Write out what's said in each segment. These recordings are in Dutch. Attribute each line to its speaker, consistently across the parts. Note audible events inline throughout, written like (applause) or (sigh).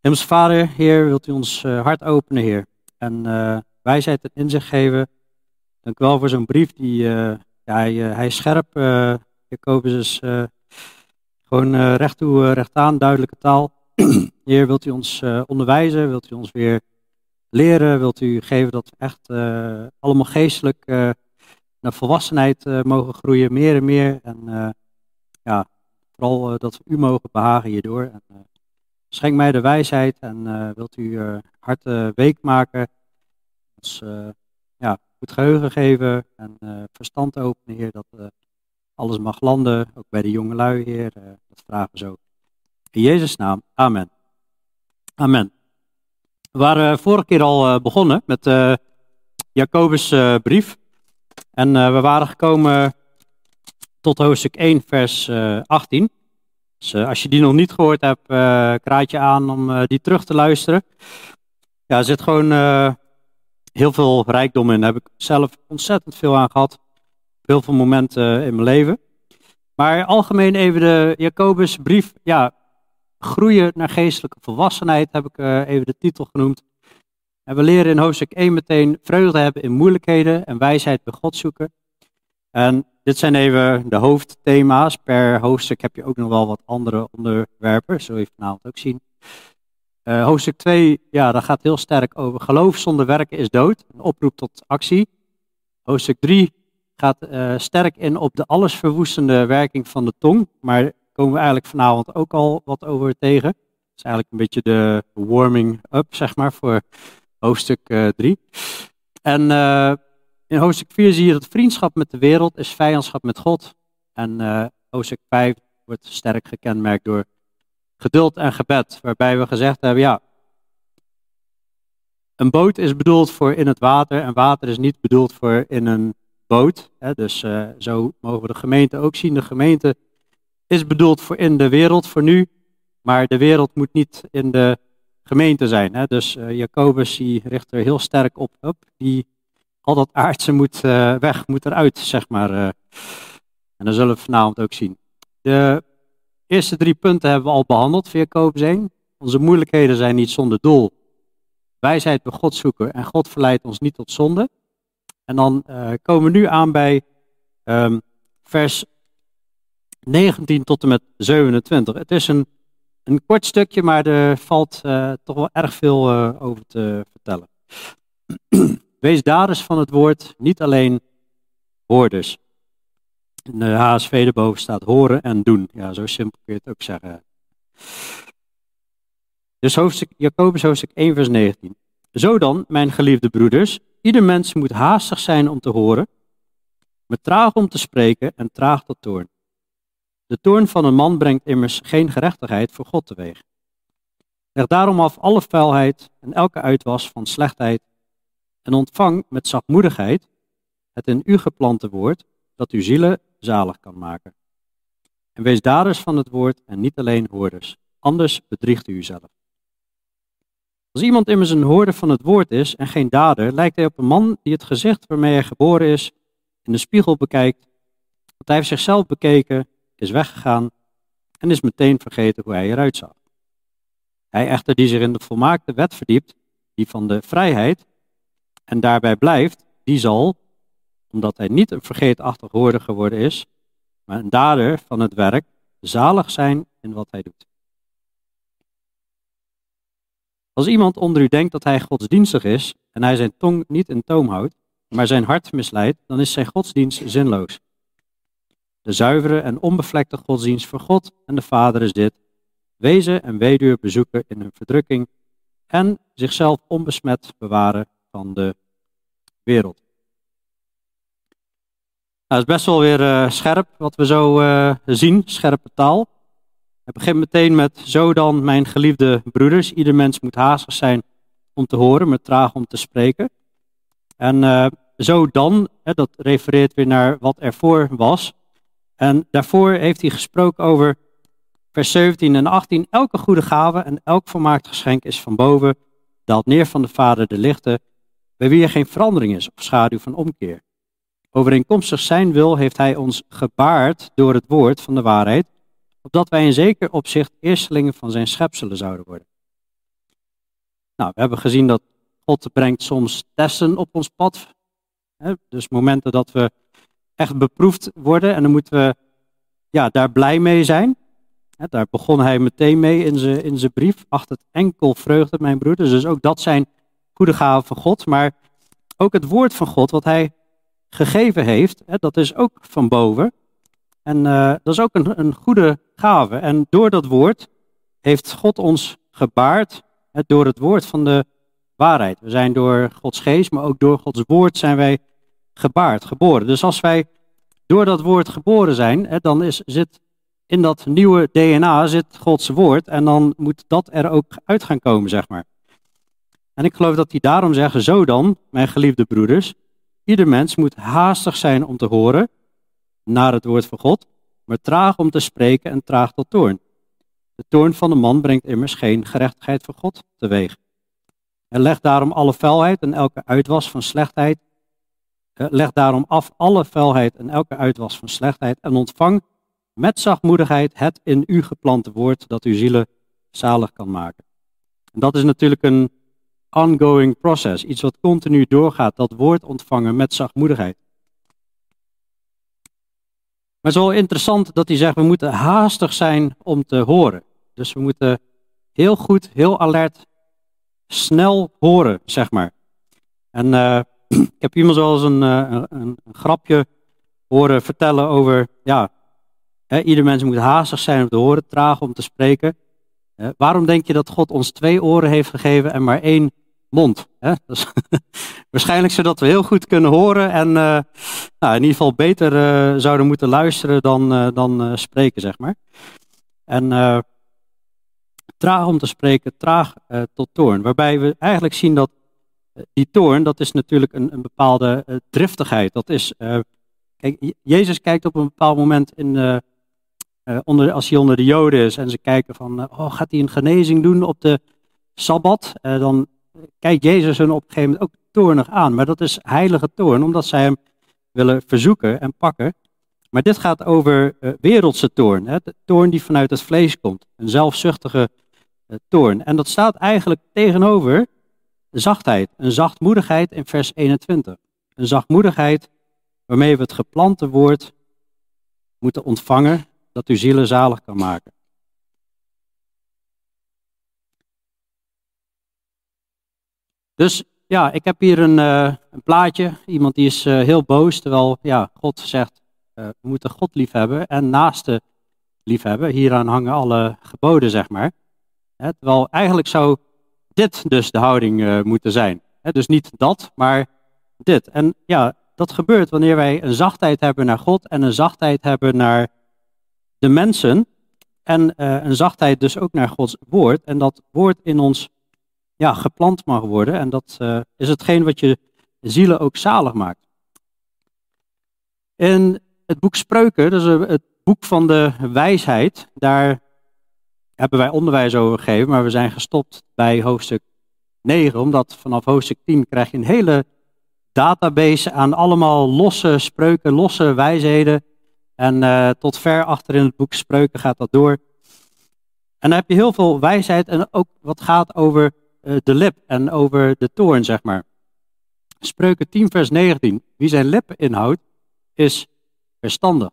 Speaker 1: Hemels Vader, Heer, wilt u ons uh, hart openen, Heer. En uh, wijsheid en inzicht geven. Dank u wel voor zo'n brief. Die, uh, ja, hij, hij, is scherp. Jacobus is gewoon recht toe, recht aan, duidelijke taal. (clears throat) Heer, wilt u ons onderwijzen? Wilt u ons weer leren? Wilt u geven dat we echt allemaal geestelijk naar volwassenheid mogen groeien, meer en meer. En ja, vooral dat we u mogen behagen hierdoor. En, Schenk mij de wijsheid en uh, wilt u uh, hart week maken. Uh, ja, goed geheugen geven en verstand openen, Heer. Dat alles mag landen, ook bij de jonge lui, Heer. dat vragen we zo. In Jezus' naam, amen. Amen. We waren vorige keer al begonnen met Jacobus' brief. En we waren gekomen tot hoofdstuk 1, vers 18. Dus uh, als je die nog niet gehoord hebt, uh, kraat je aan om uh, die terug te luisteren. Ja, er zit gewoon heel veel rijkdom in. Daar heb ik zelf ontzettend veel aan gehad. Heel veel momenten in mijn leven. Maar algemeen even de Jacobusbrief. Ja, groeien naar geestelijke volwassenheid heb ik even de titel genoemd. En we leren in hoofdstuk 1 meteen vreugde hebben in moeilijkheden en wijsheid bij God zoeken. En dit zijn even de hoofdthema's. Per hoofdstuk heb je ook nog wel wat andere onderwerpen. Zul je vanavond ook zien. Uh, hoofdstuk 2, ja, dat gaat heel sterk over geloof zonder werken is dood. Een oproep tot actie. Hoofdstuk 3 gaat uh, sterk in op de allesverwoestende werking van de tong. Maar daar komen we eigenlijk vanavond ook al wat over tegen. Dat is eigenlijk een beetje de warming up, zeg maar, voor hoofdstuk 3. Uh, en in hoofdstuk 4 zie je dat vriendschap met de wereld is vijandschap met God. En uh, hoofdstuk 5 wordt sterk gekenmerkt door geduld en gebed. Waarbij we gezegd hebben, ja, een boot is bedoeld voor in het water en water is niet bedoeld voor in een boot. Hè? Dus uh, zo mogen we de gemeente ook zien. De gemeente is bedoeld voor in de wereld, voor nu. Maar de wereld moet niet in de gemeente zijn. Hè? Dus uh, Jacobus die richt er heel sterk op. op die al dat aardse moet uh, weg, moet eruit, zeg maar. Uh. En dat zullen we vanavond ook zien. De eerste drie punten hebben we al behandeld via Jacobus 1. Onze moeilijkheden zijn niet zonder doel. Wijsheid bij God zoeken en God verleidt ons niet tot zonde. En dan uh, komen we nu aan bij um, vers 19 tot en met 27. Het is een, een kort stukje, maar er valt toch wel erg veel over te vertellen. (clears throat) Wees daders van het woord, niet alleen hoorders. In de HSV erboven staat horen en doen. Ja, zo simpel kun je het ook zeggen. Dus hoofdstuk, Jacobus hoofdstuk 1 vers 19. Zo dan, mijn geliefde broeders, ieder mens moet haastig zijn om te horen, maar traag om te spreken en traag tot toorn. De toorn van een man brengt immers geen gerechtigheid voor God teweeg. Leg daarom af alle vuilheid en elke uitwas van slechtheid en ontvang met zachtmoedigheid het in u geplante woord, dat uw zielen zalig kan maken. En wees daders van het woord en niet alleen hoorders, anders bedriegt u uzelf. Als iemand immers een hoorder van het woord is en geen dader, lijkt hij op een man die het gezicht waarmee hij geboren is in de spiegel bekijkt, want hij heeft zichzelf bekeken, is weggegaan en is meteen vergeten hoe hij eruit zag. Hij echter die zich in de volmaakte wet verdiept, die van de vrijheid, en daarbij blijft, die zal, omdat hij niet een vergeetachtig hoorder geworden is, maar een dader van het werk, zalig zijn in wat hij doet. Als iemand onder u denkt dat hij godsdienstig is en hij zijn tong niet in toom houdt, maar zijn hart misleidt, dan is zijn godsdienst zinloos. De zuivere en onbevlekte godsdienst voor God en de Vader is dit: wezen en weduwe bezoeken in hun verdrukking en zichzelf onbesmet bewaren van de wereld. Nou, het is best wel weer uh, scherp wat we zo uh, zien, scherpe taal. Het begint meteen met, zo dan mijn geliefde broeders, ieder mens moet haastig zijn om te horen, maar traag om te spreken. En uh, zo dan, hè, dat refereert weer naar wat ervoor was. En daarvoor heeft hij gesproken over vers 17 en 18. Elke goede gave en elk volmaakt geschenk is van boven, daalt neer van de Vader de lichte, bij wie er geen verandering is of schaduw van omkeer. Overeenkomstig zijn wil heeft hij ons gebaard door het woord van de waarheid, opdat wij in zeker opzicht eerstelingen van zijn schepselen zouden worden. Nou, we hebben gezien dat God brengt soms testen op ons pad. Hè? Dus momenten dat we echt beproefd worden en dan moeten we ja, daar blij mee zijn. Hè, daar begon hij meteen mee in zijn, in zijn brief. Acht het enkel vreugde, mijn broeders. Dus ook dat zijn goede gaven van God. Maar ook het woord van God, wat hij gegeven heeft, hè, dat is ook van boven. En uh, dat is ook een, een goede gave. En door dat woord heeft God ons gebaard, hè, door het woord van de waarheid. We zijn door Gods geest, maar ook door Gods woord zijn wij gebaard, geboren. Dus als wij door dat woord geboren zijn, hè, dan is, zit in dat nieuwe DNA zit Gods woord en dan moet dat er ook uit gaan komen, zeg maar. En ik geloof dat hij daarom zegt, zo dan, mijn geliefde broeders, ieder mens moet haastig zijn om te horen naar het woord van God, maar traag om te spreken en traag tot toorn. De toorn van de man brengt immers geen gerechtigheid voor God teweeg. En leg daarom alle vuilheid en elke uitwas van slechtheid. Eh, leg daarom af alle vuilheid en elke uitwas van slechtheid en ontvang met zachtmoedigheid het in u geplante woord dat uw zielen zalig kan maken. En dat is natuurlijk een ongoing process, iets wat continu doorgaat, dat woord ontvangen met zachtmoedigheid. Maar het is wel interessant dat hij zegt, we moeten haastig zijn om te horen. Dus we moeten heel goed, heel alert, snel horen, zeg maar. En uh, (clears throat) ik heb iemand wel eens een, uh, een, een, grapje horen vertellen over, ja, hè, ieder mens moet haastig zijn om te horen, traag om te spreken. Uh, waarom denk je dat God ons twee oren heeft gegeven en maar één mond? Hè? (laughs) Dus waarschijnlijk zodat we heel goed kunnen horen en nou, in ieder geval beter zouden moeten luisteren dan, dan spreken, zeg maar. En traag om te spreken, traag tot toorn. Waarbij we eigenlijk zien dat die toorn, dat is natuurlijk een, een bepaalde driftigheid. Dat is, kijk, Jezus kijkt op een bepaald moment in, onder, als hij onder de Joden is en ze kijken van, oh, gaat hij een genezing doen op de Sabbat? dan kijkt Jezus hun op een gegeven moment ook toornig aan. Maar dat is heilige toorn, omdat zij hem willen verzoeken en pakken. Maar dit gaat over uh, wereldse toorn. Hè? De toorn die vanuit het vlees komt. Een zelfzuchtige uh, toorn. En dat staat eigenlijk tegenover zachtheid. Een zachtmoedigheid in vers 21. Een zachtmoedigheid waarmee we het geplante woord moeten ontvangen dat uw zielen zalig kan maken. Dus ja, ik heb hier een, uh, een plaatje. Iemand die is heel boos, terwijl ja, God zegt, uh, we moeten God liefhebben en naaste liefhebben. Hieraan hangen alle geboden, zeg maar. He, terwijl eigenlijk zou dit dus de houding moeten zijn. Dus niet dat, maar dit. En ja, dat gebeurt wanneer wij een zachtheid hebben naar God en een zachtheid hebben naar de mensen. En een zachtheid dus ook naar Gods woord. En dat woord in ons ja, geplant mag worden. En dat uh, is hetgeen wat je zielen ook zalig maakt. In het boek Spreuken, dus het boek van de wijsheid, daar hebben wij onderwijs over gegeven, maar we zijn gestopt bij hoofdstuk 9, omdat vanaf hoofdstuk 10 krijg je een hele database aan allemaal losse spreuken, losse wijsheden. En uh, tot ver achter in het boek Spreuken gaat dat door. En dan heb je heel veel wijsheid en ook wat gaat over de lip en over de toorn, zeg maar. Spreuken 10, vers 19. Wie zijn lippen inhoudt, is verstandig.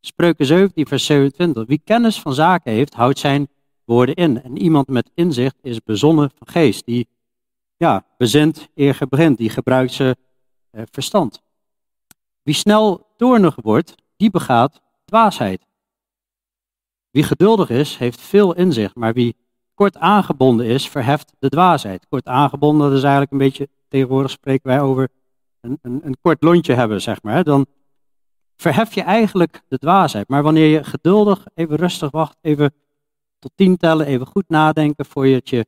Speaker 1: Spreuken 17, vers 27. Wie kennis van zaken heeft, houdt zijn woorden in. En iemand met inzicht is bezonnen van geest. Die ja, bezint eer begint. Die gebruikt zijn eh, verstand. Wie snel toornig wordt, die begaat dwaasheid. Wie geduldig is, heeft veel inzicht. Maar wie kort aangebonden is, verheft de dwaasheid. Kort aangebonden, dat is eigenlijk een beetje, tegenwoordig spreken wij over een, een, een kort lontje hebben, zeg maar. Dan verhef je eigenlijk de dwaasheid. Maar wanneer je geduldig, even rustig wacht, even tot tien tellen, even goed nadenken voordat je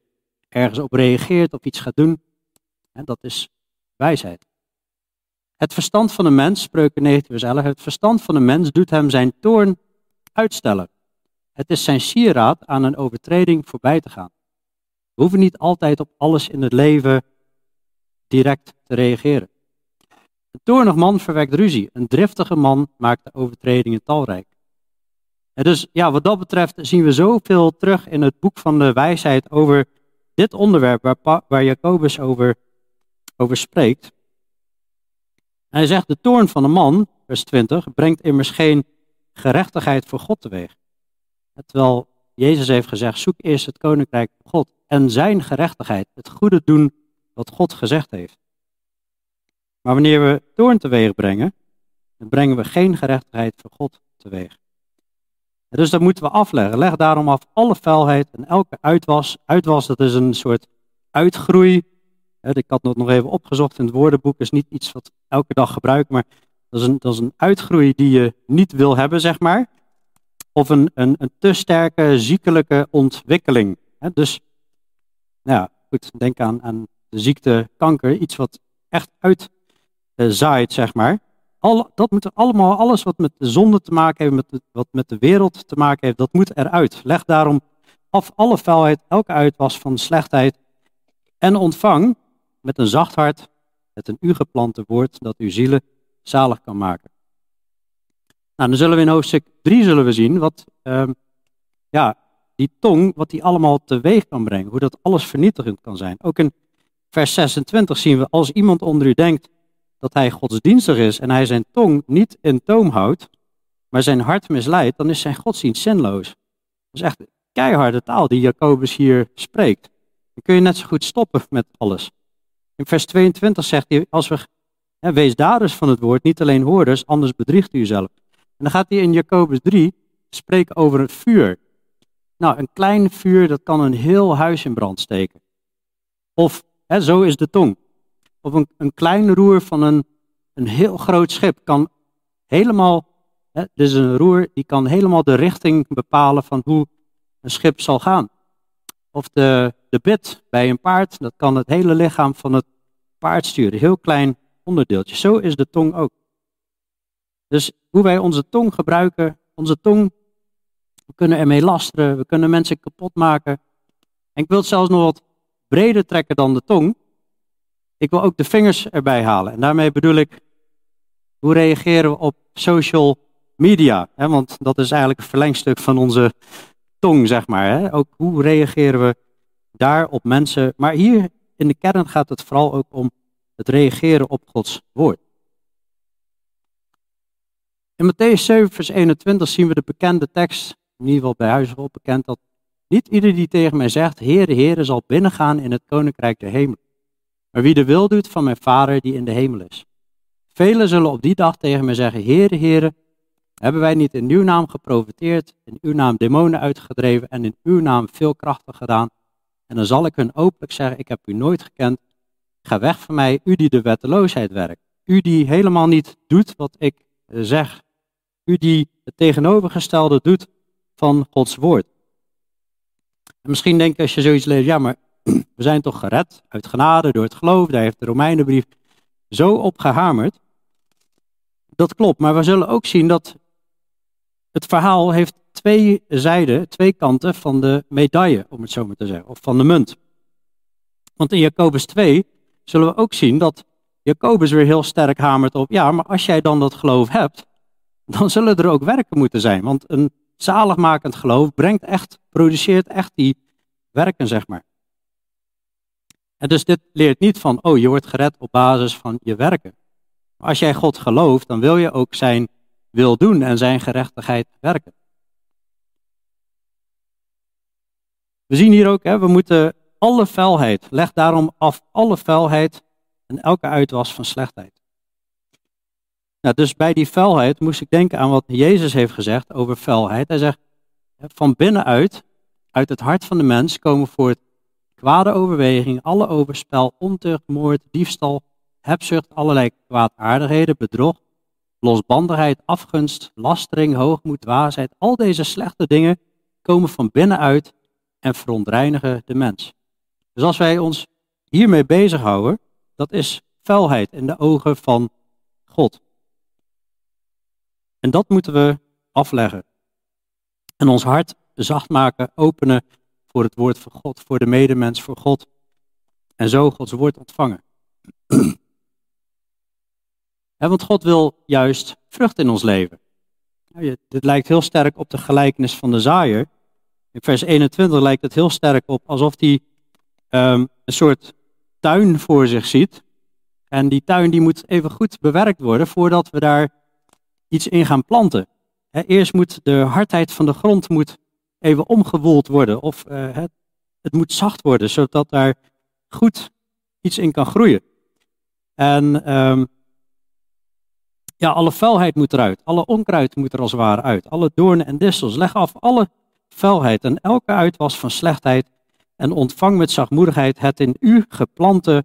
Speaker 1: ergens op reageert of iets gaat doen, dat is wijsheid. Het verstand van een mens, spreuken 19 vers 11, het verstand van een mens doet hem zijn toorn uitstellen. Het is zijn sieraad aan een overtreding voorbij te gaan. We hoeven niet altijd op alles in het leven direct te reageren. Een toornig man verwekt ruzie. Een driftige man maakt de overtredingen talrijk. En dus ja, wat dat betreft zien we zoveel terug in het boek van de wijsheid over dit onderwerp waar, waar Jacobus over, over spreekt. Hij zegt, de toorn van een man, vers 20, brengt immers geen gerechtigheid voor God teweeg. Terwijl Jezus heeft gezegd, zoek eerst het koninkrijk van God en zijn gerechtigheid, het goede doen wat God gezegd heeft. Maar wanneer we toorn teweeg brengen, dan brengen we geen gerechtigheid voor God teweeg. Dus dat moeten we afleggen. Leg daarom af alle vuilheid en elke uitwas. Uitwas, dat is een soort uitgroei. Ik had het nog even opgezocht in het woordenboek. is niet iets wat elke dag gebruik, maar dat is, een, dat is een uitgroei die je niet wil hebben, zeg maar. Of een, een, een te sterke ziekelijke ontwikkeling. Dus, nou ja, goed, denk aan, aan de ziekte kanker. Iets wat echt uitzaait, zeg maar al, dat moet allemaal, alles wat met de zonde te maken heeft, met wat met de wereld te maken heeft, dat moet eruit. Leg daarom af alle vuilheid, elke uitwas van slechtheid en ontvang met een zacht hart het een u geplante woord dat uw zielen zalig kan maken. Nou, dan zullen we in hoofdstuk 3 zullen we zien wat uh, ja, die tong, wat die allemaal teweeg kan brengen, hoe dat alles vernietigend kan zijn. Ook in vers 26 zien we, als iemand onder u denkt dat hij godsdienstig is en hij zijn tong niet in toom houdt, maar zijn hart misleidt, dan is zijn godsdienst zinloos. Dat is echt keiharde taal die Jacobus hier spreekt. Dan kun je net zo goed stoppen met alles. In vers 22 zegt hij, als we, hè, wees daders van het woord, niet alleen hoorders, anders bedriegt u uzelf. En dan gaat hij in Jacobus 3 spreken over het vuur. Nou, een klein vuur, dat kan een heel huis in brand steken. Of, hè, zo is de tong of een, een klein roer van een, een heel groot schip kan helemaal, hè, dus een roer die kan helemaal de richting bepalen van hoe een schip zal gaan. Of de, de bit bij een paard, dat kan het hele lichaam van het paard sturen. Heel klein onderdeeltje. Zo is de tong ook. Dus hoe wij onze tong gebruiken, onze tong, we kunnen ermee lasteren, we kunnen mensen kapot maken. En ik wil het zelfs nog wat breder trekken dan de tong. Ik wil ook de vingers erbij halen. En daarmee bedoel ik, hoe reageren we op social media? Want dat is eigenlijk een verlengstuk van onze tong, zeg maar. Ook hoe reageren we daar op mensen? Maar hier in de kern gaat het vooral ook om het reageren op Gods woord. In Matthäus 7, vers 21 zien we de bekende tekst, in ieder geval bij huis wel bekend, dat niet ieder die tegen mij zegt, Heere, Heere, zal binnengaan in het koninkrijk der hemel maar wie de wil doet van mijn Vader die in de hemel is. Velen zullen op die dag tegen mij zeggen, Heere, Heere, hebben wij niet in uw naam geprofiteerd, in uw naam demonen uitgedreven en in uw naam veel krachten gedaan? En dan zal ik hun openlijk zeggen, ik heb u nooit gekend, ga weg van mij, u die de wetteloosheid werkt. U die helemaal niet doet wat ik zeg. U die het tegenovergestelde doet van Gods woord. En misschien denk je als je zoiets leest, ja, maar (clears throat) we zijn toch gered uit genade door het geloof. Daar heeft de Romeinenbrief zo op gehamerd. Dat klopt, maar we zullen ook zien dat het verhaal heeft twee zijden, twee kanten van de medaille, om het zo maar te zeggen, of van de munt. Want in Jacobus 2 zullen we ook zien dat Jacobus weer heel sterk hamert op, ja, maar als jij dan dat geloof hebt, dan zullen er ook werken moeten zijn. Want een zaligmakend geloof brengt echt, produceert echt die werken, zeg maar. En dus dit leert niet van, oh, je wordt gered op basis van je werken. Als jij God gelooft, dan wil je ook zijn wil doen en zijn gerechtigheid werken. We zien hier ook, hè, we moeten alle vuilheid, leg daarom af alle vuilheid en elke uitwas van slechtheid. Nou, dus bij die vuilheid moest ik denken aan wat Jezus heeft gezegd over vuilheid. Hij zegt, van binnenuit, uit het hart van de mens, komen voort kwade overweging, alle overspel, ontucht, moord, diefstal, hebzucht, allerlei kwaadaardigheden, bedrog, losbandigheid, afgunst, lastering, hoogmoed, dwaasheid. Al deze slechte dingen komen van binnenuit en verontreinigen de mens. Dus als wij ons hiermee bezighouden, dat is vuilheid in de ogen van God. En dat moeten we afleggen. En ons hart zacht maken, openen voor het woord van God, voor de medemens, voor God. En zo Gods woord ontvangen. (clears throat) want God wil juist vrucht in ons leven. Dit lijkt heel sterk op de gelijkenis van de zaaier. In vers 21 lijkt het heel sterk op alsof hij ehm, een soort tuin voor zich ziet. En die tuin die moet even goed bewerkt worden voordat we daar iets in gaan planten. eerst moet de hardheid van de grond moet even omgewoeld worden. Of het, het moet zacht worden, zodat daar goed iets in kan groeien. En um, ja, alle vuilheid moet eruit. Alle onkruid moet er als het ware uit. Alle doornen en distels. Leg af alle vuilheid en elke uitwas van slechtheid. En ontvang met zachtmoedigheid het in u geplante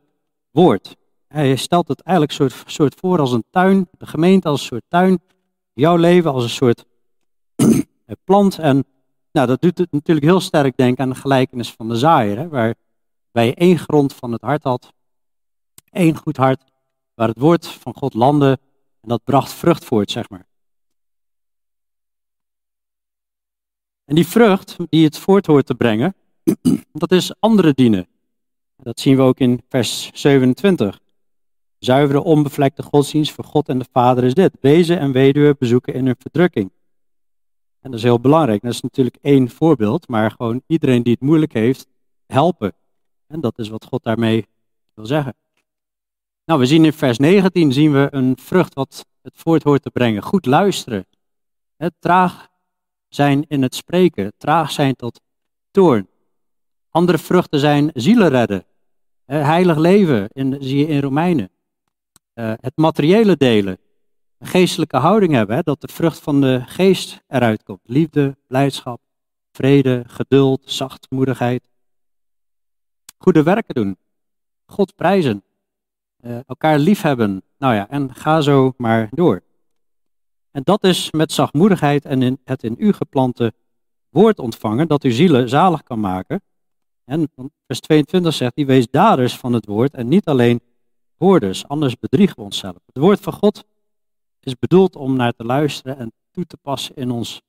Speaker 1: woord. Hij stelt het eigenlijk soort, soort voor als een tuin. De gemeente als een soort tuin. Jouw leven als een soort (clears throat) plant. En nou, dat doet het natuurlijk heel sterk denken aan de gelijkenis van de zaaier. Hè, waar je één grond van het hart had. één goed hart. Waar het woord van God landde en dat bracht vrucht voort, zeg maar. En die vrucht die het voort hoort te brengen, (clears throat) dat is andere dienen. Dat zien we ook in vers 27. Zuivere, onbevlekte godsdienst voor God en de Vader is dit. Wezen en weduwe bezoeken in hun verdrukking. En dat is heel belangrijk. Dat is natuurlijk één voorbeeld, maar gewoon iedereen die het moeilijk heeft, helpen. En dat is wat God daarmee wil zeggen. Nou, we zien in vers 19 zien we een vrucht wat het voort hoort te brengen. Goed luisteren. Traag zijn in het spreken. Traag zijn tot toorn. Andere vruchten zijn zielen redden. Heilig leven, in, zie je in Romeinen. Uh, het materiële delen. Een geestelijke houding hebben, hè, dat de vrucht van de geest eruit komt. Liefde, blijdschap, vrede, geduld, zachtmoedigheid. Goede werken doen. God prijzen. Uh, elkaar liefhebben. Nou ja, en ga zo maar door. En dat is met zachtmoedigheid en het in u geplante woord ontvangen, dat u zielen zalig kan maken. En vers 22 zegt hij, wees daders van het woord en niet alleen hoorders, anders bedriegen we onszelf. Het woord van God is bedoeld om naar te luisteren en toe te passen in ons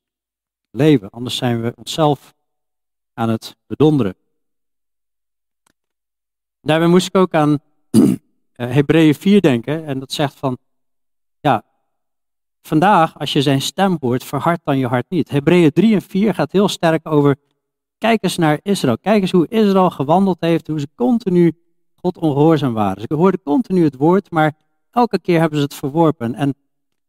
Speaker 1: leven. Anders zijn we onszelf aan het bedonderen. Daarbij moest ik ook aan uh, (clears throat) Hebreeën 4 denken. En dat zegt van, ja, vandaag als je zijn stem hoort, verhard dan je hart niet. Hebreeën 3 en 4 gaat heel sterk over, kijk eens naar Israël. Kijk eens hoe Israël gewandeld heeft, hoe ze continu God ongehoorzaam waren. Ze hoorden continu het woord, maar elke keer hebben ze het verworpen. En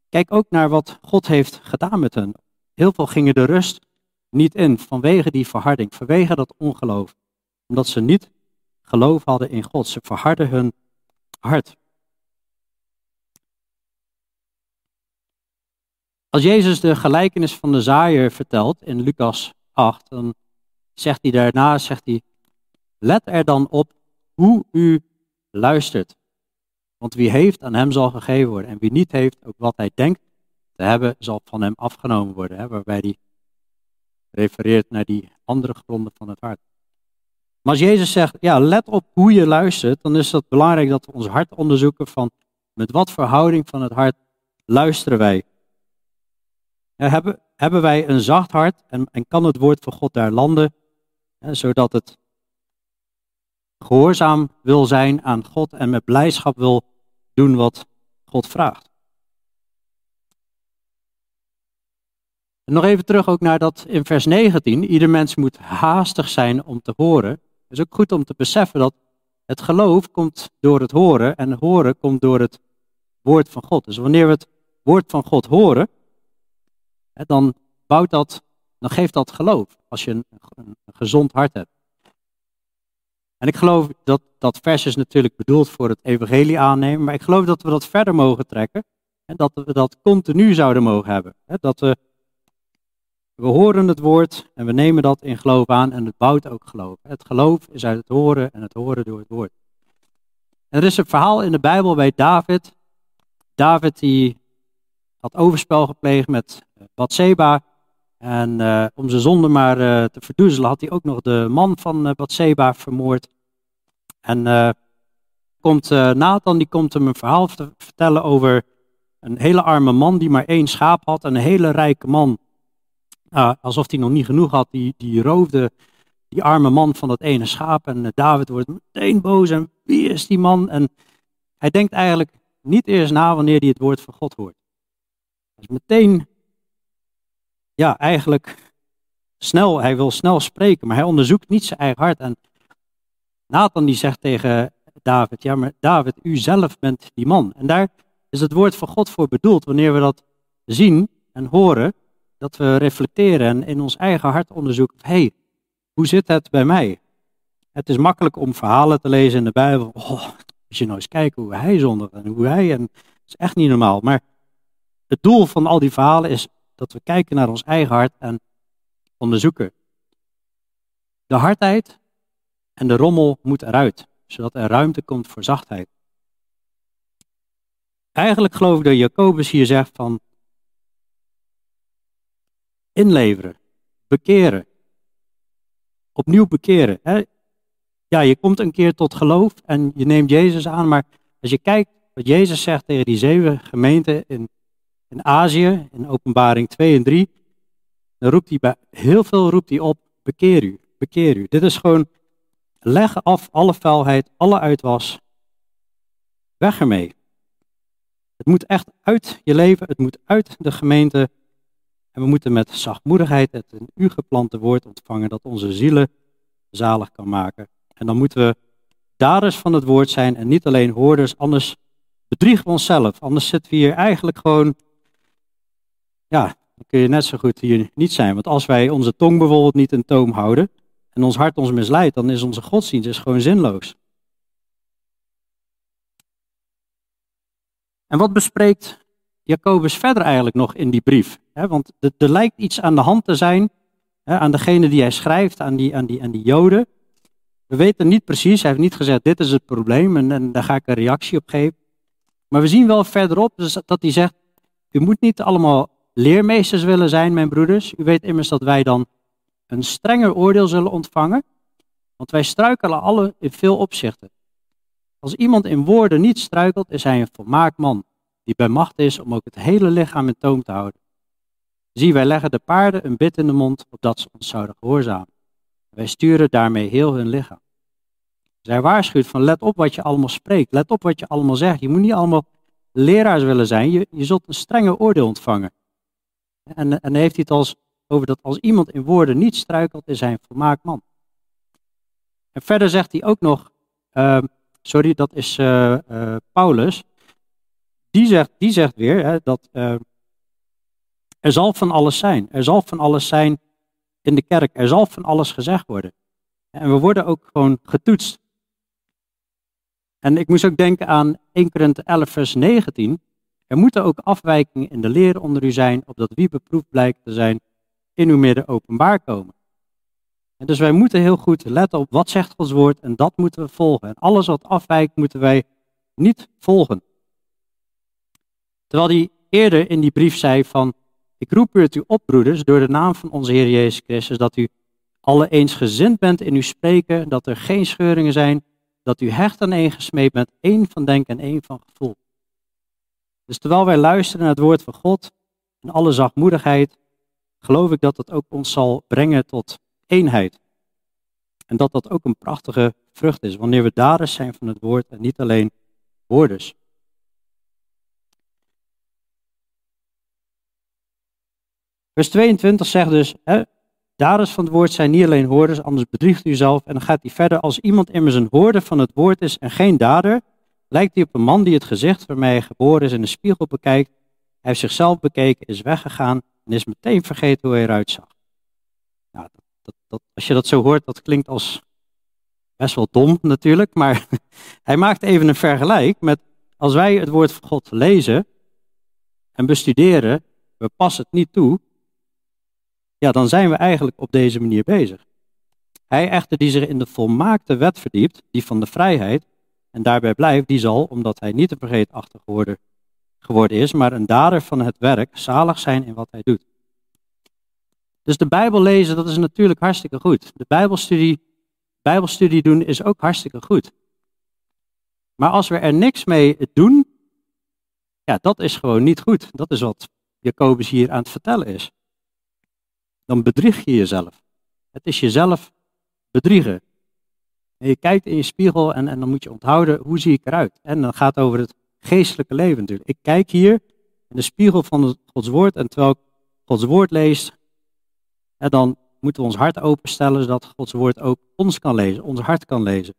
Speaker 1: kijk ook naar wat God heeft gedaan met hen. Heel veel gingen de rust niet in vanwege die verharding, vanwege dat ongeloof. Omdat ze niet geloof hadden in God. Ze verharden hun hart. Als Jezus de gelijkenis van de zaaier vertelt in Lucas 8, dan zegt hij daarna, zegt hij, let er dan op hoe u luistert. Want wie heeft, aan hem zal gegeven worden. En wie niet heeft, ook wat hij denkt te hebben, zal van hem afgenomen worden. Hè, waarbij hij refereert naar die andere gronden van het hart. Maar als Jezus zegt, ja, let op hoe je luistert, dan is het belangrijk dat we ons hart onderzoeken van met wat verhouding van het hart luisteren wij. Hebben, hebben wij een zacht hart en, en kan het woord van God daar landen, zodat het gehoorzaam wil zijn aan God en met blijdschap wil doen wat God vraagt. En nog even terug ook naar dat in vers 19, ieder mens moet haastig zijn om te horen is ook goed om te beseffen dat het geloof komt door het horen en het horen komt door het woord van God. Dus wanneer we het woord van God horen, dan bouwt dat, dan geeft dat geloof als je een, een, gezond hart hebt. En ik geloof dat dat vers is natuurlijk bedoeld voor het evangelie aannemen, maar ik geloof dat we dat verder mogen trekken en dat we dat continu zouden mogen hebben. Dat we horen het woord en we nemen dat in geloof aan en het bouwt ook geloof. Het geloof is uit het horen en het horen door het woord. En er is een verhaal in de Bijbel bij David. David die had overspel gepleegd met eh, Bathseba. En uh, om zijn zonde maar uh, te verdoezelen had hij ook nog de man van uh, Bathseba vermoord. En uh, komt Nathan die komt hem een verhaal te vertellen over een hele arme man die maar één schaap had. En een hele rijke man nou, alsof hij nog niet genoeg had, die, die roofde die arme man van dat ene schaap. En eh, David wordt meteen boos en wie is die man? En hij denkt eigenlijk niet eerst na wanneer hij het woord van God hoort. Is meteen, ja, eigenlijk snel, hij wil snel spreken, maar hij onderzoekt niet zijn eigen hart. En Nathan die zegt tegen David, ja maar David, u zelf bent die man. En daar is het woord van God voor bedoeld, wanneer we dat zien en horen, dat we reflecteren en in ons eigen hart onderzoeken, hé, hey, hoe zit het bij mij? Het is makkelijk om verhalen te lezen in de Bijbel. Oh, als je nou eens kijkt hoe hij zondigt en hoe hij, en dat is echt niet normaal. Maar het doel van al die verhalen is dat we kijken naar ons eigen hart en onderzoeken. De hardheid en de rommel moet eruit, zodat er ruimte komt voor zachtheid. Eigenlijk geloof ik dat Jacobus hier zegt van inleveren, bekeren, opnieuw bekeren. Hè? Ja, je komt een keer tot geloof en je neemt Jezus aan, maar als je kijkt wat Jezus zegt tegen die zeven gemeenten in, in Azië, in openbaring 2 en 3, dan roept hij bij heel veel roept hij op, bekeer u, bekeer u. Dit is gewoon, leg af alle vuilheid, alle uitwas, weg ermee. Het moet echt uit je leven, het moet uit de gemeente. En we moeten met zachtmoedigheid het in u geplante woord ontvangen dat onze zielen zalig kan maken. En dan moeten we daders van het woord zijn en niet alleen hoorders, anders bedriegen we onszelf. Anders zitten we hier eigenlijk gewoon, ja, dan kun je net zo goed hier niet zijn. Want als wij onze tong bijvoorbeeld niet in toom houden en ons hart ons misleidt, dan is onze godsdienst is gewoon zinloos. En wat bespreekt Jacobus verder eigenlijk nog in die brief? want er, lijkt iets aan de hand te zijn aan degene die hij schrijft, aan die, aan, die, aan die Joden. We weten niet precies, hij heeft niet gezegd dit is het probleem en, en daar ga ik een reactie op geven. Maar we zien wel verderop dus dat hij zegt, u moet niet allemaal leermeesters willen zijn, mijn broeders. U weet immers dat wij dan een strenger oordeel zullen ontvangen, want wij struikelen alle in veel opzichten. Als iemand in woorden niet struikelt, is hij een volmaakt man, die bij macht is om ook het hele lichaam in toom te houden. Zie, wij leggen de paarden een bit in de mond, opdat ze ons zouden gehoorzamen. Wij sturen daarmee heel hun lichaam. Zij waarschuwt van let op wat je allemaal spreekt, let op wat je allemaal zegt. Je moet niet allemaal leraars willen zijn, je, je zult een strenge oordeel ontvangen. En, en heeft hij het als, over dat als iemand in woorden niet struikelt, is hij een volmaakt man. En verder zegt hij ook nog, uh, sorry, dat is uh, uh, Paulus, die zegt, die zegt weer hè, dat uh, er zal van alles zijn. Er zal van alles zijn in de kerk. Er zal van alles gezegd worden. En we worden ook gewoon getoetst. En ik moest ook denken aan 1 Korinthe 11 vers 19. Er moeten ook afwijkingen in de leer onder u zijn, opdat wie beproefd blijkt te zijn, in uw midden openbaar komen. En dus wij moeten heel goed letten op wat zegt Gods woord en dat moeten we volgen. En alles wat afwijkt moeten wij niet volgen. Terwijl hij eerder in die brief zei van, ik roep u het u op broeders door de naam van onze Heer Jezus Christus, dat u alle eensgezind bent in uw spreken, dat er geen scheuringen zijn, dat u hecht aan één gesmeed bent, één van denken en één van gevoel. Dus terwijl wij luisteren naar het woord van God en alle zachtmoedigheid, geloof ik dat dat ook ons zal brengen tot eenheid. En dat dat ook een prachtige vrucht is, wanneer we daders zijn van het woord en niet alleen woorders. Vers 22 zegt dus, hè, daders van het woord zijn niet alleen hoorders, anders bedriegt u uzelf. En dan gaat hij verder, als iemand immers een hoorder van het woord is en geen dader, lijkt hij op een man die het gezicht waarmee hij geboren is in de spiegel bekijkt. Hij heeft zichzelf bekeken, is weggegaan en is meteen vergeten hoe hij eruit zag. Nou, dat, dat, als je dat zo hoort, dat klinkt als best wel dom natuurlijk, maar (laughs) hij maakt even een vergelijk met als wij het woord van God lezen en bestuderen, we passen het niet toe, ja, dan zijn we eigenlijk op deze manier bezig. Hij echter die zich in de volmaakte wet verdiept, die van de vrijheid, en daarbij blijft, die zal, omdat hij niet een vergeetachtig geworden, geworden is, maar een dader van het werk, zalig zijn in wat hij doet. Dus de Bijbel lezen, dat is natuurlijk hartstikke goed. De Bijbelstudie, Bijbelstudie doen is ook hartstikke goed. Maar als we er niks mee doen, ja, dat is gewoon niet goed. Dat is wat Jacobus hier aan het vertellen is dan bedrieg je jezelf. Het is jezelf bedriegen. En je kijkt in je spiegel en, en dan moet je onthouden, hoe zie ik eruit? En dan gaat het over het geestelijke leven natuurlijk. Ik kijk hier in de spiegel van Gods woord en terwijl ik Gods woord lees, dan moeten we ons hart openstellen zodat Gods woord ook ons kan lezen, ons hart kan lezen.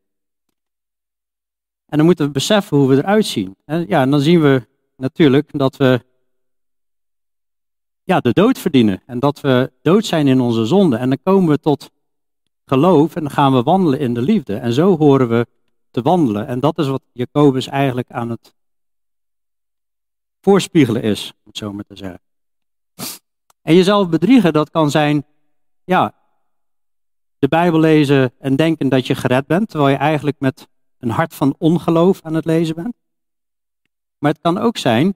Speaker 1: En dan moeten we beseffen hoe we eruit zien. En ja, en dan zien we natuurlijk dat we ja, de dood verdienen. En dat we dood zijn in onze zonde. En dan komen we tot geloof en dan gaan we wandelen in de liefde. En zo horen we te wandelen. En dat is wat Jacobus eigenlijk aan het voorspiegelen is, om het zo maar te zeggen. En jezelf bedriegen, dat kan zijn, ja, de Bijbel lezen en denken dat je gered bent, terwijl je eigenlijk met een hart van ongeloof aan het lezen bent. Maar het kan ook zijn,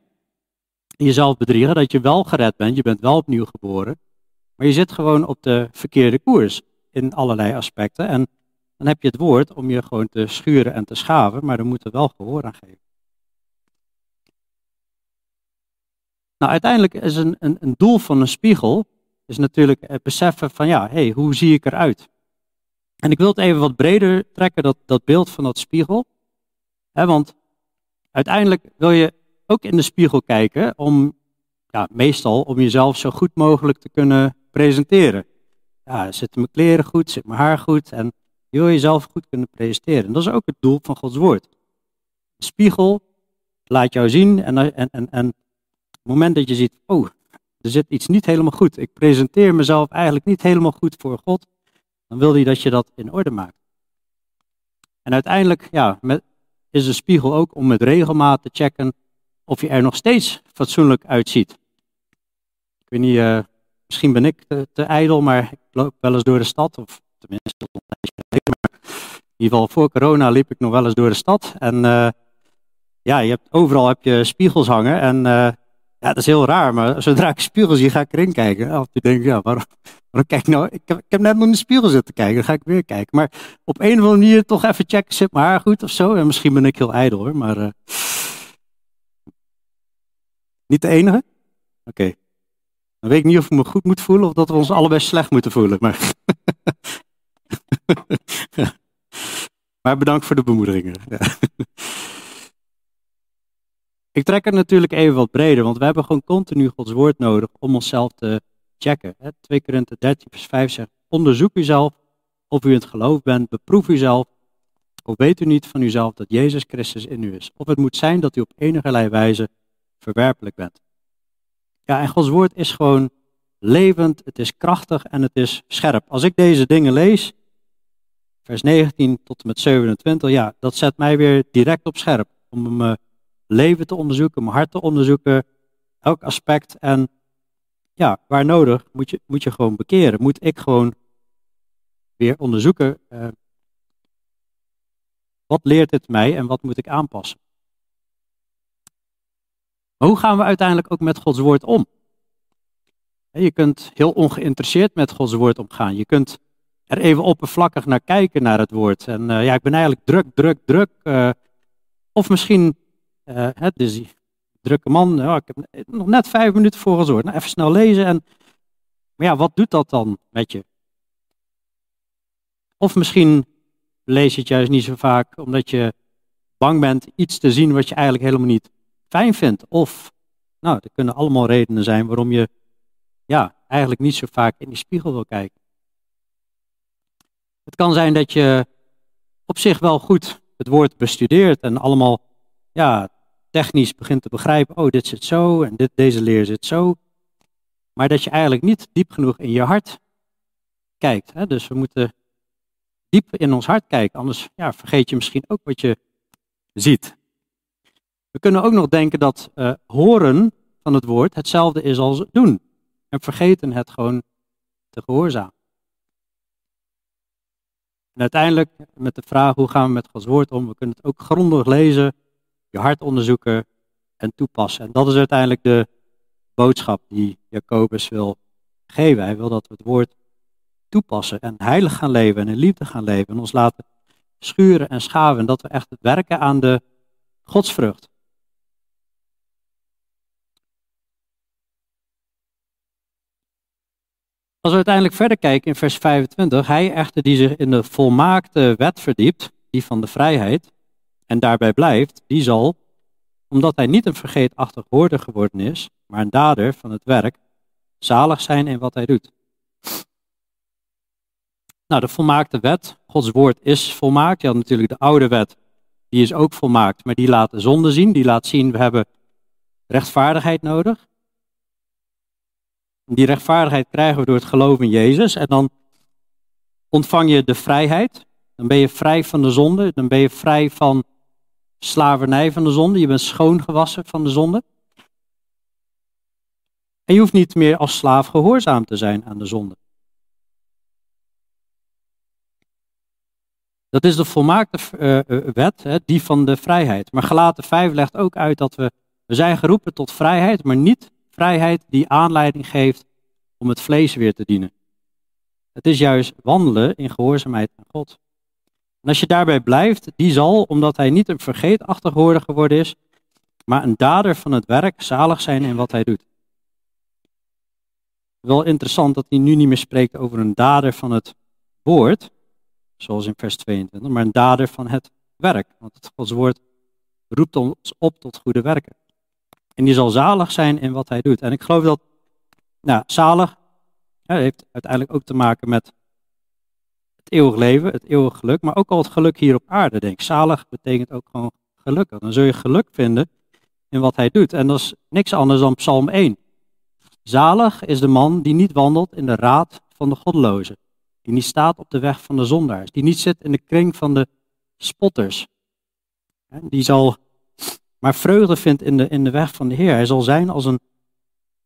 Speaker 1: jezelf bedriegen, dat je wel gered bent, je bent wel opnieuw geboren, maar je zit gewoon op de verkeerde koers in allerlei aspecten. En dan heb je het woord om je gewoon te schuren en te schaven, maar er wel gehoor aan geven. Nou, uiteindelijk is een, een, een doel van een spiegel is natuurlijk het beseffen van ja, hey, hoe zie ik eruit? En ik wil het even wat breder trekken, dat, dat beeld van dat spiegel. want uiteindelijk wil je ook in de spiegel kijken om, ja, meestal om jezelf zo goed mogelijk te kunnen presenteren. Ja, zitten mijn kleren goed, zit mijn haar goed en je wil jezelf goed kunnen presenteren. En dat is ook het doel van Gods woord. De spiegel laat jou zien en, en, en, en moment dat je ziet, oh, er zit iets niet helemaal goed. Ik presenteer mezelf eigenlijk niet helemaal goed voor God. Dan wil hij dat je dat in orde maakt. En uiteindelijk ja, met, is de spiegel ook om met regelmaat te checken of je er nog steeds fatsoenlijk uitziet. Ik weet niet, uh, misschien ben ik te, ijdel, maar ik loop wel eens door de stad. Of tenminste, in ieder geval voor corona liep ik nog wel eens door de stad. En uh, ja, je hebt, overal heb je spiegels hangen. En uh, ja, dat is heel raar, maar zodra ik spiegel zie, ga ik erin kijken. Of je denkt, ja, waarom, kijk ik nou? Ik heb, ik heb net nog in de spiegel zitten kijken, dan ga ik weer kijken. Maar op een of andere manier toch even checken, zit mijn haar goed of zo? En misschien ben ik heel ijdel hoor, maar... Uh, niet de enige? Oké. Dan weet ik niet of ik me goed moet voelen of dat we ons allebei slecht moeten voelen. Maar, (laughs) maar bedankt voor de bemoedigingen. Ik trek het natuurlijk even wat breder, want we hebben gewoon continu Gods woord nodig om onszelf te checken. 2 Korinthe 13 vers 5 zegt, onderzoek uzelf of u in het geloof bent, beproef uzelf. Of weet u niet van uzelf dat Jezus Christus in u is? Of het moet zijn dat u op enige wijze verwerpelijk bent. Ja, en Gods woord is gewoon levend, het is krachtig en het is scherp. Als ik deze dingen lees, vers 19 tot en met 27, ja, dat zet mij weer direct op scherp. Om me leven te onderzoeken, mijn hart te onderzoeken, elk aspect. En ja, waar nodig moet je, moet je gewoon bekeren. Moet ik gewoon weer onderzoeken, uh, wat leert het mij en wat moet ik aanpassen. hoe gaan we uiteindelijk ook met Gods woord om? Je kunt heel ongeïnteresseerd met Gods woord omgaan. Je kunt er even oppervlakkig naar kijken naar het woord. En uh, ja, ik ben eigenlijk druk, druk, druk. Uh, of misschien hè, dus die drukke man, ja, ik heb nog net vijf minuten voor gezorgd. Nou, even snel lezen. En, maar ja, wat doet dat dan met je? Of misschien lees je het juist niet zo vaak omdat je bang bent iets te zien wat je eigenlijk helemaal niet fijn vindt. Of, nou, er kunnen allemaal redenen zijn waarom je ja, eigenlijk niet zo vaak in die spiegel wil kijken. Het kan zijn dat je op zich wel goed het woord bestudeert en allemaal ja, technisch begint te begrijpen, oh dit zit zo en dit, deze leer zit zo. Maar dat je eigenlijk niet diep genoeg in je hart kijkt. Hè? Dus we moeten diep in ons hart kijken, anders ja, vergeet je misschien ook wat je ziet. We kunnen ook nog denken dat uh, horen van het woord hetzelfde is als doen. En vergeten het gewoon te gehoorzamen. En uiteindelijk met de vraag hoe gaan we met Gods woord om, we kunnen het ook grondig lezen, je hart onderzoeken en toepassen. En dat is uiteindelijk de boodschap die Jacobus wil geven. Hij wil dat we het woord toepassen en heilig gaan leven en in liefde gaan leven en ons laten schuren en schaven. En dat we echt werken aan de godsvrucht. Als we uiteindelijk verder kijken in vers 25, hij echter die zich in de volmaakte wet verdiept, die van de vrijheid, en daarbij blijft, die zal, omdat hij niet een vergeetachtig hoorder geworden is, maar een dader van het werk, zalig zijn in wat hij doet. Nou, de volmaakte wet, Gods woord is volmaakt. Je had natuurlijk de oude wet, die is ook volmaakt, maar die laat de zonde zien. Die laat zien, we hebben rechtvaardigheid nodig. Die rechtvaardigheid krijgen we door het geloven in Jezus. En dan ontvang je de vrijheid. Dan ben je vrij van de zonde. Dan ben je vrij van slavernij van de zonde. Je bent schoongewassen van de zonde. En je hoeft niet meer als slaaf gehoorzaam te zijn aan de zonde. Dat is de volmaakte uh, wet, hè, die van de vrijheid. Maar gelaten 5 legt ook uit dat we, we zijn geroepen tot vrijheid, maar niet vrijheid die aanleiding geeft om het vlees weer te dienen. Het is juist wandelen in gehoorzaamheid aan God. En als je daarbij blijft, die zal, omdat hij niet een vergeetachtig hoorder geworden is, maar een dader van het werk, zalig zijn in wat hij doet. Wel interessant dat hij nu niet meer spreekt over een dader van het woord, zoals in vers 22, maar een dader van het werk. Want het Gods woord roept ons op tot goede werken. En die zal zalig zijn in wat hij doet. En ik geloof dat, nou, zalig ja, heeft uiteindelijk ook te maken met eeuwig leven, het eeuwig geluk, maar ook al het geluk hier op aarde, denk ik. Zalig betekent ook gewoon gelukkig. Dan zul je geluk vinden in wat hij doet. En dat is niks anders dan Psalm 1. Zalig is de man die niet wandelt in de raad van de goddelozen, die niet staat op de weg van de zondaars, die niet zit in de kring van de spotters. Die zal maar vreugde vindt in de, in de weg van de Heer. Hij zal zijn als een,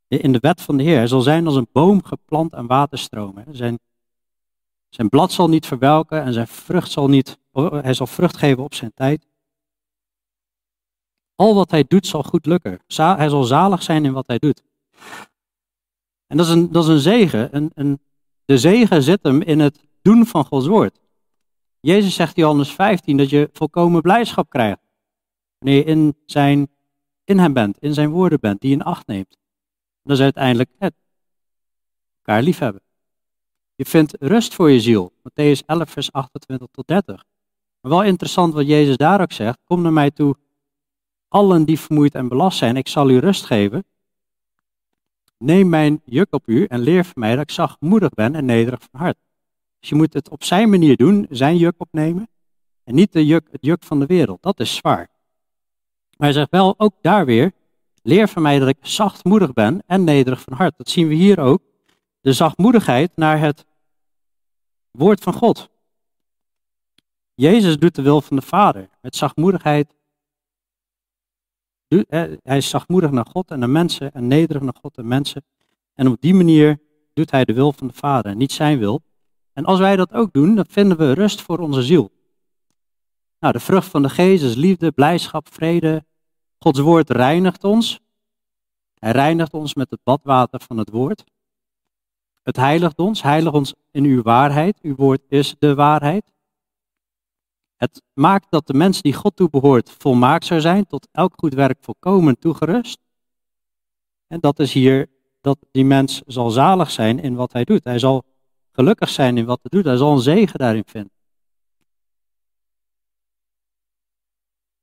Speaker 1: in de wet van de Heer. Hij zal zijn als een boom geplant aan waterstromen. Zijn, zijn blad zal niet verwelken en zijn vrucht zal niet, hij zal vrucht geven op zijn tijd. Al wat hij doet zal goed lukken. Hij zal zalig zijn in wat hij doet. En dat is een, dat is een zegen. Een, een, de zegen zit hem in het doen van Gods woord. Jezus zegt in Johannes 15 dat je volkomen blijdschap krijgt. Wanneer je in, zijn, in hem bent, in zijn woorden bent, die je in acht neemt. Dat is uiteindelijk het. Elkaar liefhebben. Je vindt rust voor je ziel. Matthäus 11, vers 28 tot 30. Maar wel interessant wat Jezus daar ook zegt. Kom naar mij toe, allen die vermoeid en belast zijn, ik zal u rust geven. Neem mijn juk op u en leer van mij dat ik zachtmoedig ben en nederig van hart. Dus je moet het op zijn manier doen, zijn juk opnemen. En niet de juk, het juk van de wereld. Dat is zwaar. Maar hij zegt wel, ook daar weer, leer van mij dat ik zachtmoedig ben en nederig van hart. Dat zien we hier ook. De zachtmoedigheid naar het woord van God. Jezus doet de wil van de Vader. Met zachtmoedigheid. Hij is zachtmoedig naar God en naar mensen en nederig naar God en mensen. En op die manier doet hij de wil van de Vader, niet zijn wil. En als wij dat ook doen, dan vinden we rust voor onze ziel. Nou, de vrucht van de geest is liefde, blijdschap, vrede. Gods woord reinigt ons. Hij reinigt ons met het badwater van het woord. Het heiligt ons, heiligt ons in uw waarheid. Uw woord is de waarheid. Het maakt dat de mens die God toebehoort volmaakt zou zijn, tot elk goed werk volkomen toegerust. En dat is hier dat die mens zal zalig zijn in wat hij doet. Hij zal gelukkig zijn in wat hij doet. Hij zal een zegen daarin vinden.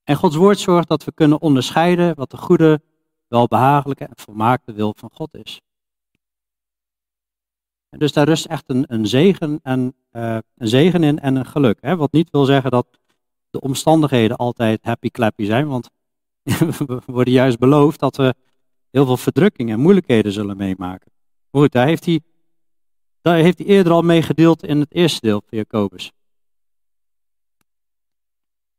Speaker 1: En Gods woord zorgt dat we kunnen onderscheiden wat de goede, welbehagelijke en volmaakte wil van God is. Dus daar rust echt een, een, zegen, en, uh, een zegen in en een geluk. Hè? Wat niet wil zeggen dat de omstandigheden altijd happy clappy zijn, want (laughs) we worden juist beloofd dat we heel veel verdrukking en moeilijkheden zullen meemaken. goed, daar heeft hij, daar heeft hij eerder al mee gedeeld in het eerste deel van Jacobus.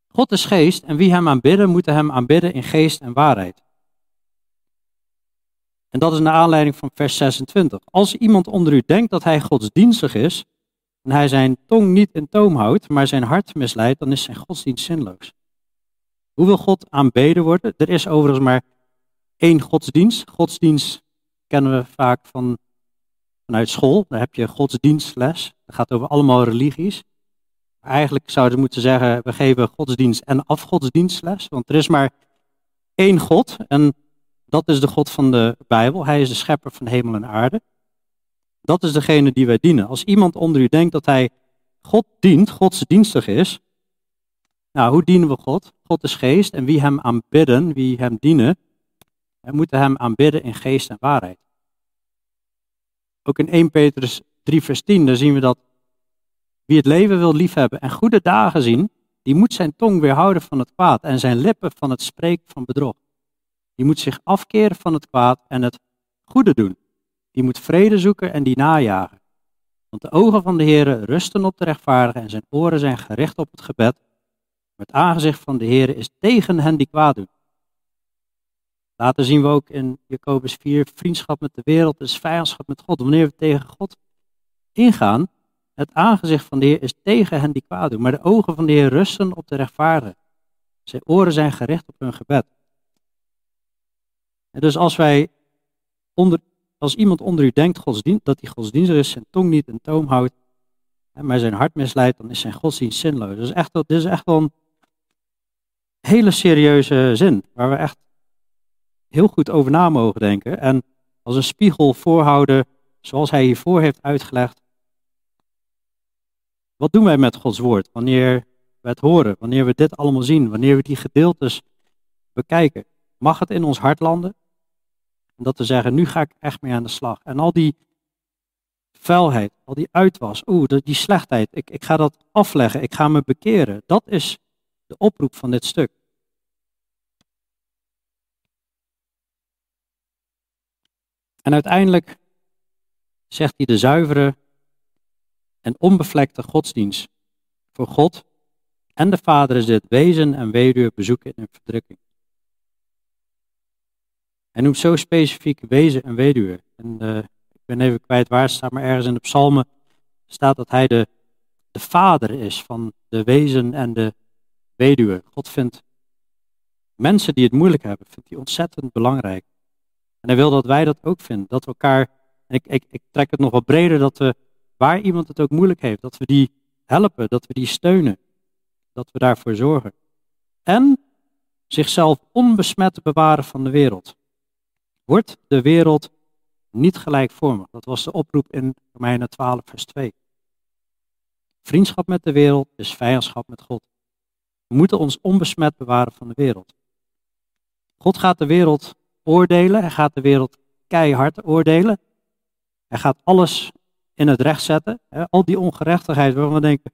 Speaker 1: God is geest en wie hem aanbidden, moeten hem aanbidden in geest en waarheid. En dat is naar aanleiding van vers 26. Als iemand onder u denkt dat hij godsdienstig is, en hij zijn tong niet in toom houdt, maar zijn hart misleidt, dan is zijn godsdienst zinloos. Hoe wil God aanbeden worden? Er is overigens maar één godsdienst. Godsdienst kennen we vaak van, vanuit school. Daar heb je godsdienstles. Dat gaat over allemaal religies. Eigenlijk zouden we moeten zeggen, we geven godsdienst en afgodsdienstles. Want er is maar één God en dat is de God van de Bijbel. Hij is de schepper van hemel en aarde. Dat is degene die wij dienen. Als iemand onder u denkt dat hij God dient, godsdienstig is. Nou, hoe dienen we God? God is geest en wie hem aanbidden, wie hem dienen, moeten hem aanbidden in geest en waarheid. Ook in 1 Petrus 3 vers 10, daar zien we dat wie het leven wil liefhebben en goede dagen zien, die moet zijn tong weerhouden van het kwaad en zijn lippen van het spreken van bedrog. Die moet zich afkeren van het kwaad en het goede doen. Die moet vrede zoeken en die najagen. Want de ogen van de Heer rusten op de rechtvaardigen en zijn oren zijn gericht op het gebed. Maar het aangezicht van de Heer is tegen hen die kwaad doen. Later zien we ook in Jacobus 4, vriendschap met de wereld is vijandschap met God. Wanneer we tegen God ingaan, het aangezicht van de Heer is tegen hen die kwaad doen. Maar de ogen van de Heer rusten op de rechtvaardigen. Zijn oren zijn gericht op hun gebed. En dus als wij onder, als iemand onder u denkt dat hij godsdienstig is, zijn tong niet in toom houdt, maar zijn hart misleidt, dan is zijn godsdienst zinloos. Is echt, dit is echt wel een hele serieuze zin, waar we echt heel goed over na mogen denken. En als een spiegel voorhouden, zoals hij hiervoor heeft uitgelegd. Wat doen wij met Gods woord wanneer we het horen, wanneer we dit allemaal zien, wanneer we die gedeeltes bekijken? Mag het in ons hart landen? En dat we zeggen, nu ga ik echt mee aan de slag. En al die vuilheid, al die uitwas, oeh, die slechtheid, ik, ik ga dat afleggen, ik ga me bekeren. Dat is de oproep van dit stuk. En uiteindelijk zegt hij de zuivere en onbevlekte godsdienst. Voor God en de Vader is dit wezen en weduwe bezoeken in een verdrukking. Hij noemt zo specifiek wezen en weduwe. En uh, ik ben even kwijt waar staat, maar ergens in de psalmen staat dat hij de, de vader is van de wezen en de weduwe. God vindt mensen die het moeilijk hebben, vindt hij ontzettend belangrijk. En hij wil dat wij dat ook vinden, dat we elkaar, en ik, ik, ik trek het nog wat breder, dat we, waar iemand het ook moeilijk heeft, dat we die helpen, dat we die steunen, dat we daarvoor zorgen. En zichzelf onbesmet bewaren van de wereld. Wordt de wereld niet gelijkvormig. Dat was de oproep in Romeinen 12, vers 2. Vriendschap met de wereld is vijandschap met God. We moeten ons onbesmet bewaren van de wereld. God gaat de wereld oordelen. Hij gaat de wereld keihard oordelen. Hij gaat alles in het recht zetten. Al die ongerechtigheid waarvan we denken,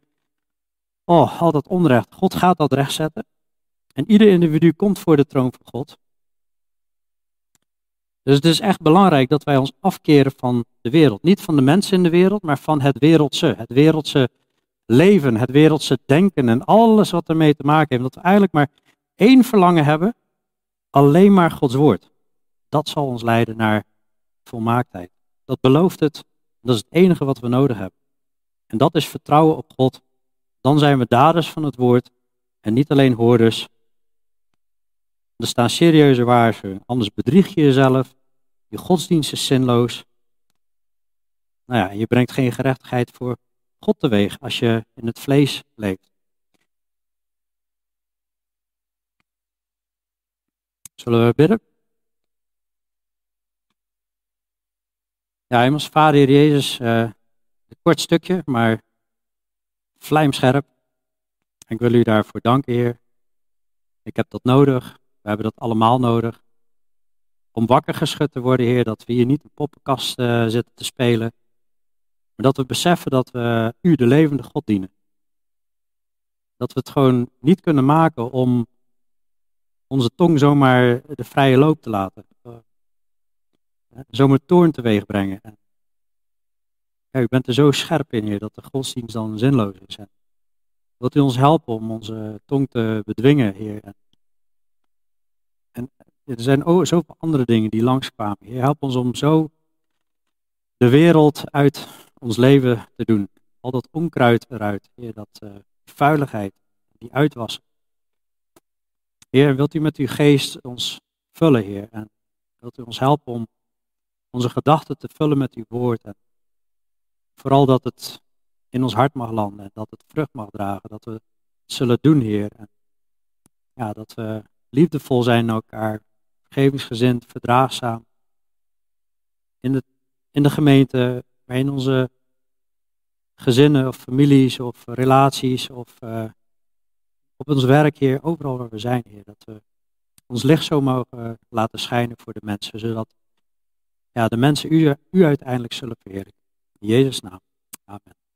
Speaker 1: oh, al dat onrecht. God gaat dat recht zetten. En ieder individu komt voor de troon van God. Dus het is echt belangrijk dat wij ons afkeren van de wereld. Niet van de mensen in de wereld, maar van het wereldse. Het wereldse leven, het wereldse denken en alles wat ermee te maken heeft. Dat we eigenlijk maar één verlangen hebben, alleen maar Gods woord. Dat zal ons leiden naar volmaaktheid. Dat belooft het, dat is het enige wat we nodig hebben. En dat is vertrouwen op God. Dan zijn we daders van het woord en niet alleen hoorders. Er staan serieuze waarschuwingen, anders bedrieg je jezelf je godsdienst is zinloos. Nou ja, je brengt geen gerechtigheid voor God teweeg als je in het vlees leeft. Zullen we bidden? Ja, immers, Vader Heer Jezus, uh, een kort stukje, maar vlijmscherp. Ik wil u daarvoor danken, Heer. Ik heb dat nodig. We hebben dat allemaal nodig om wakker geschud te worden, Heer, dat we hier niet een poppenkast uh, zitten te spelen, maar dat we beseffen dat we U, de levende God, dienen. Dat we het gewoon niet kunnen maken om onze tong zomaar de vrije loop te laten. Uh, zomaar toorn teweeg brengen. U bent er zo scherp in, Heer, dat de godsdienst dan zinloos is. wilt u ons helpen om onze tong te bedwingen, Heer? En er zijn zoveel andere dingen die langskwamen. Heer, help ons om zo de wereld uit ons leven te doen. Al dat onkruid eruit. Heer, dat uh, vuiligheid, die uitwassen. Heer, wilt u met uw geest ons vullen, Heer. En wilt u ons helpen om onze gedachten te vullen met uw woord. En vooral dat het in ons hart mag landen. En dat het vrucht mag dragen. Dat we het zullen doen, Heer. En ja, dat we liefdevol zijn naar elkaar vergevingsgezind, verdraagzaam. In de, in de gemeente, in onze gezinnen of families of relaties of uh, op ons werk, Heer, overal waar we zijn, Heer, dat we ons licht zo mogen laten schijnen voor de mensen, zodat ja, de mensen u, u uiteindelijk zullen verheerlijken. In Jezus' naam. Amen.